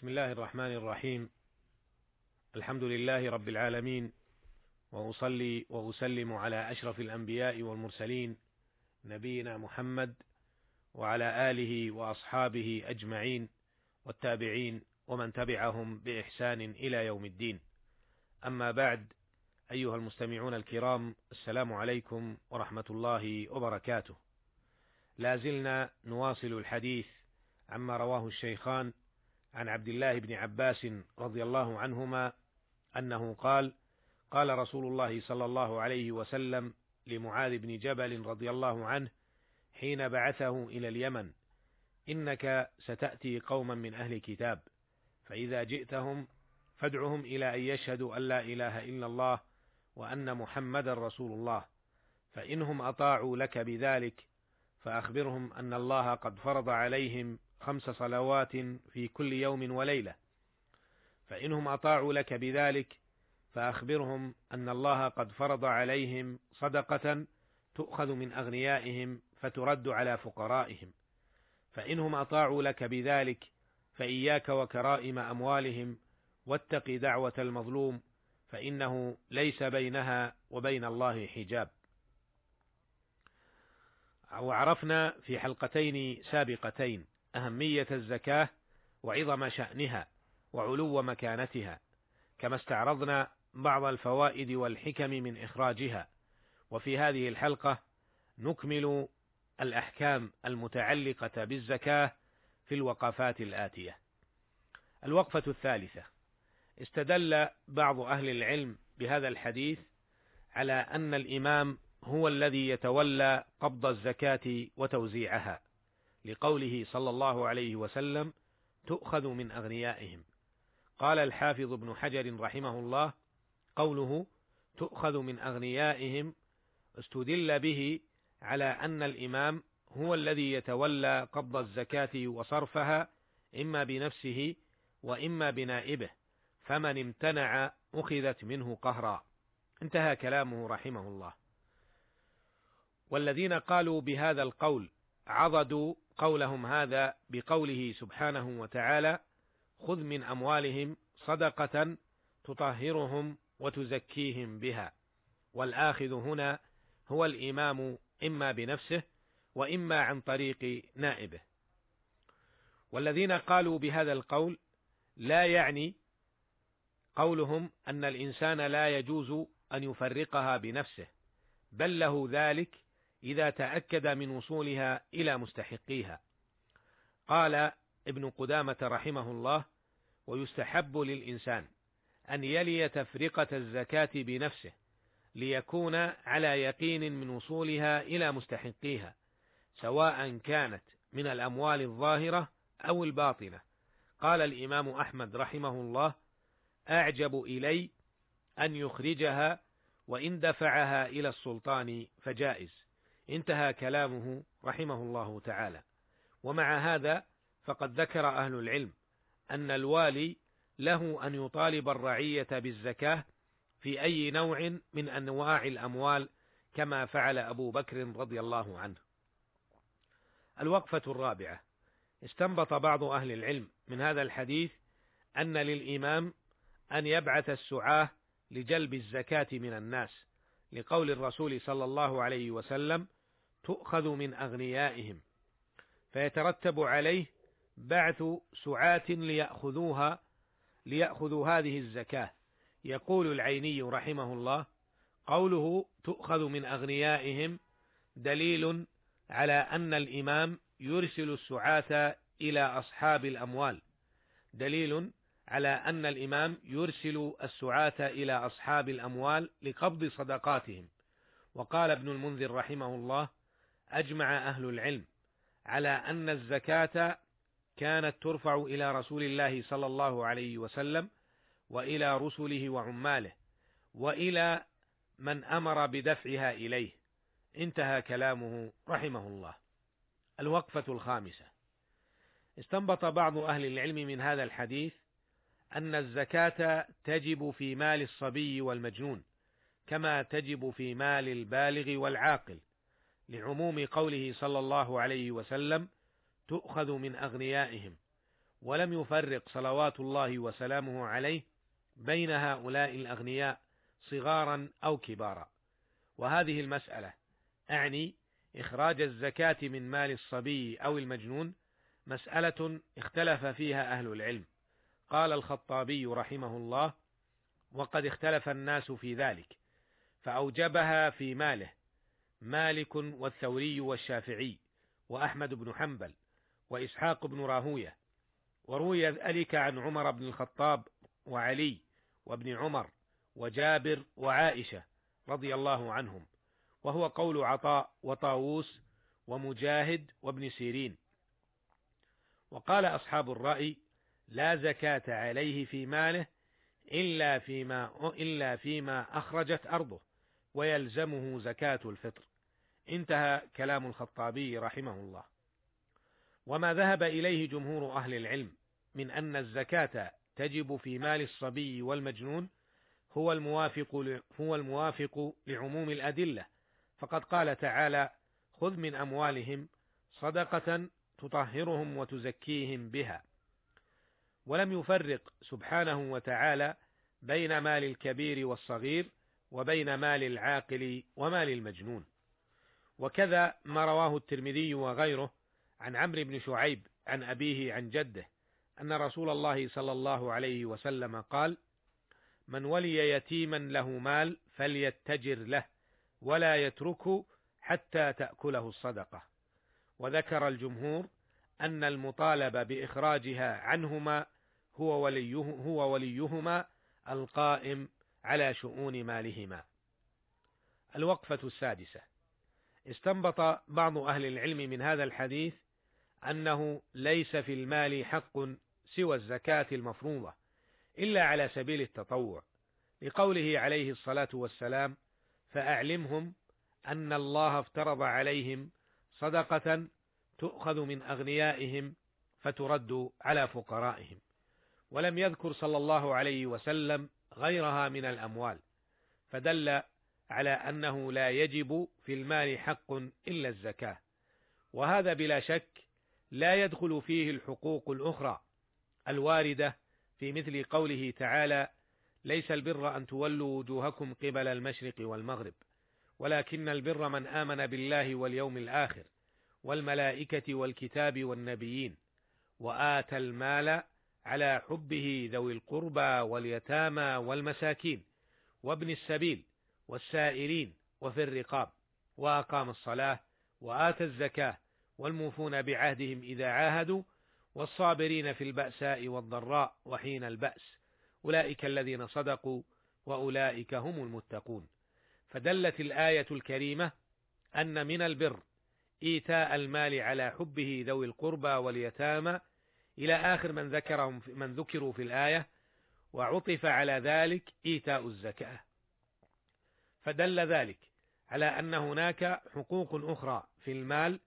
بسم الله الرحمن الرحيم. الحمد لله رب العالمين وأصلي وأسلم على أشرف الأنبياء والمرسلين نبينا محمد وعلى آله وأصحابه أجمعين والتابعين ومن تبعهم بإحسان إلى يوم الدين. أما بعد أيها المستمعون الكرام السلام عليكم ورحمة الله وبركاته. لا زلنا نواصل الحديث عما رواه الشيخان عن عبد الله بن عباس رضي الله عنهما أنه قال قال رسول الله صلى الله عليه وسلم لمعاذ بن جبل رضي الله عنه حين بعثه إلى اليمن إنك ستأتي قوما من أهل كتاب فإذا جئتهم فادعهم إلى أن يشهدوا أن لا إله إلا الله وأن محمدا رسول الله فإنهم أطاعوا لك بذلك فأخبرهم أن الله قد فرض عليهم خمس صلوات في كل يوم وليلة. فإنهم أطاعوا لك بذلك فأخبرهم أن الله قد فرض عليهم صدقة تؤخذ من أغنيائهم فترد على فقرائهم. فإنهم أطاعوا لك بذلك فإياك وكرائم أموالهم واتق دعوة المظلوم فإنه ليس بينها وبين الله حجاب. وعرفنا في حلقتين سابقتين أهمية الزكاة وعظم شأنها وعلو مكانتها كما استعرضنا بعض الفوائد والحكم من إخراجها. وفي هذه الحلقة نكمل الأحكام المتعلقة بالزكاة في الوقفات الآتية. الوقفة الثالثة. استدل بعض أهل العلم بهذا الحديث على أن الإمام هو الذي يتولى قبض الزكاة وتوزيعها. لقوله صلى الله عليه وسلم تؤخذ من أغنيائهم. قال الحافظ ابن حجر رحمه الله قوله تؤخذ من أغنيائهم استدل به على أن الإمام هو الذي يتولى قبض الزكاة وصرفها إما بنفسه وإما بنائبه فمن امتنع أخذت منه قهرا. انتهى كلامه رحمه الله. والذين قالوا بهذا القول عضدوا قولهم هذا بقوله سبحانه وتعالى خذ من أموالهم صدقة تطهرهم وتزكيهم بها. والآخذ هنا هو الإمام إما بنفسه وإما عن طريق نائبه. والذين قالوا بهذا القول لا يعني قولهم أن الإنسان لا يجوز أن يفرقها بنفسه بل له ذلك إذا تأكد من وصولها إلى مستحقيها. قال ابن قدامة رحمه الله: ويستحب للإنسان أن يلي تفرقة الزكاة بنفسه ليكون على يقين من وصولها إلى مستحقيها، سواء كانت من الأموال الظاهرة أو الباطنة. قال الإمام أحمد رحمه الله: أعجب إلي أن يخرجها وإن دفعها إلى السلطان فجائز. انتهى كلامه رحمه الله تعالى. ومع هذا فقد ذكر أهل العلم أن الوالي له أن يطالب الرعية بالزكاة في أي نوع من أنواع الأموال كما فعل أبو بكر رضي الله عنه. الوقفة الرابعة. استنبط بعض أهل العلم من هذا الحديث أن للإمام أن يبعث السعاة لجلب الزكاة من الناس، لقول الرسول صلى الله عليه وسلم: تؤخذ من أغنيائهم. فيترتب عليه بعث سعاة ليأخذوها ليأخذوا هذه الزكاة. يقول العيني رحمه الله قوله تؤخذ من أغنيائهم دليل على أن الإمام يرسل السعاة إلى أصحاب الأموال. دليل على أن الإمام يرسل السعاة إلى أصحاب الأموال لقبض صدقاتهم. وقال ابن المنذر رحمه الله أجمع أهل العلم على أن الزكاة كانت ترفع إلى رسول الله صلى الله عليه وسلم وإلى رسله وعماله وإلى من أمر بدفعها إليه. انتهى كلامه رحمه الله. الوقفة الخامسة. استنبط بعض أهل العلم من هذا الحديث أن الزكاة تجب في مال الصبي والمجنون كما تجب في مال البالغ والعاقل لعموم قوله صلى الله عليه وسلم تؤخذ من أغنيائهم. ولم يفرق صلوات الله وسلامه عليه بين هؤلاء الأغنياء صغارا أو كبارا. وهذه المسألة أعني إخراج الزكاة من مال الصبي أو المجنون مسألة اختلف فيها أهل العلم. قال الخطابي رحمه الله وقد اختلف الناس في ذلك فأوجبها في ماله مالك والثوري والشافعي وأحمد بن حنبل وإسحاق بن راهوية وروي ذلك عن عمر بن الخطاب وعلي وابن عمر وجابر وعائشة رضي الله عنهم وهو قول عطاء وطاووس ومجاهد وابن سيرين. وقال أصحاب الرأي لا زكاة عليه في ماله إلا فيما إلا فيما أخرجت أرضه ويلزمه زكاة الفطر. انتهى كلام الخطابي رحمه الله. وما ذهب إليه جمهور أهل العلم من أن الزكاة تجب في مال الصبي والمجنون هو الموافق هو الموافق لعموم الأدلة. فقد قال تعالى خذ من أموالهم صدقة تطهرهم وتزكيهم بها ولم يفرق سبحانه وتعالى بين مال الكبير والصغير وبين مال العاقل ومال المجنون. وكذا ما رواه الترمذي وغيره عن عمرو بن شعيب عن أبيه عن جده أن رسول الله صلى الله عليه وسلم قال من ولي يتيما له مال فليتجر له ولا يتركه حتى تأكله الصدقة. وذكر الجمهور أن المطالب بإخراجها عنهما هو وليه هو وليهما القائم على شؤون مالهما. الوقفة السادسة استنبط بعض أهل العلم من هذا الحديث أنه ليس في المال حق سوى الزكاة المفروضة إلا على سبيل التطوع لقوله عليه الصلاة والسلام فأعلمهم أن الله افترض عليهم صدقة تؤخذ من أغنيائهم فترد على فقرائهم. ولم يذكر صلى الله عليه وسلم غيرها من الأموال فدل على أنه لا يجب في المال حق إلا الزكاة. وهذا بلا شك لا يدخل فيه الحقوق الأخرى الواردة في مثل قوله تعالى ليس البر أن تولوا وجوهكم قبل المشرق والمغرب ولكن البر من آمن بالله واليوم الآخر والملائكة والكتاب والنبيين وآتى المال على حبه ذوي القربى واليتامى والمساكين وابن السبيل والسائلين وفي الرقاب وأقام الصلاة وآتى الزكاة والموفون بعهدهم إذا عاهدوا والصابرين في البأساء والضراء وحين البأس أولئك الذين صدقوا وأولئك هم المتقون. فدلت الآية الكريمة أن من البر إيتاء المال على حبه ذوي القربى واليتامى إلى آخر من ذكرهم من ذكروا في الآية وعطف على ذلك إيتاء الزكاة. فدل ذلك على أن هناك حقوق أخرى في المال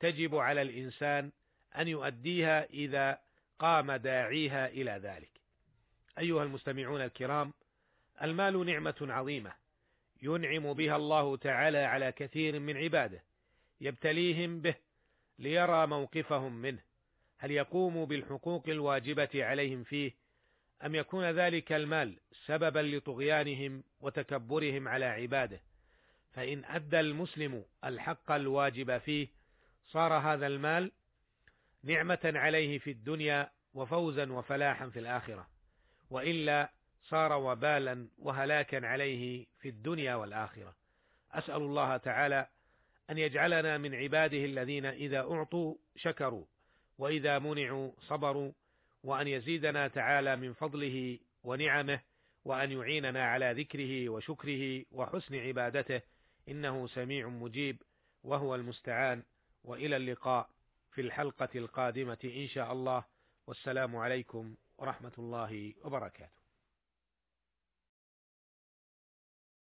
تجب على الإنسان أن يؤديها إذا قام داعيها إلى ذلك. أيها المستمعون الكرام المال نعمة عظيمة ينعم بها الله تعالى على كثير من عباده. يبتليهم به ليرى موقفهم منه. هل يقوم بالحقوق الواجبة عليهم فيه؟ أم يكون ذلك المال سببا لطغيانهم وتكبرهم على عباده؟ فإن أدى المسلم الحق الواجب فيه صار هذا المال نعمة عليه في الدنيا وفوزا وفلاحا في الآخرة وإلا صار وبالا وهلاكا عليه في الدنيا والآخرة. أسأل الله تعالى أن يجعلنا من عباده الذين إذا أعطوا شكروا وإذا منعوا صبروا وأن يزيدنا تعالى من فضله ونعمه وأن يعيننا على ذكره وشكره وحسن عبادته. إنه سميع مجيب وهو المستعان. وإلى اللقاء في الحلقة القادمة إن شاء الله. والسلام عليكم ورحمة الله وبركاته.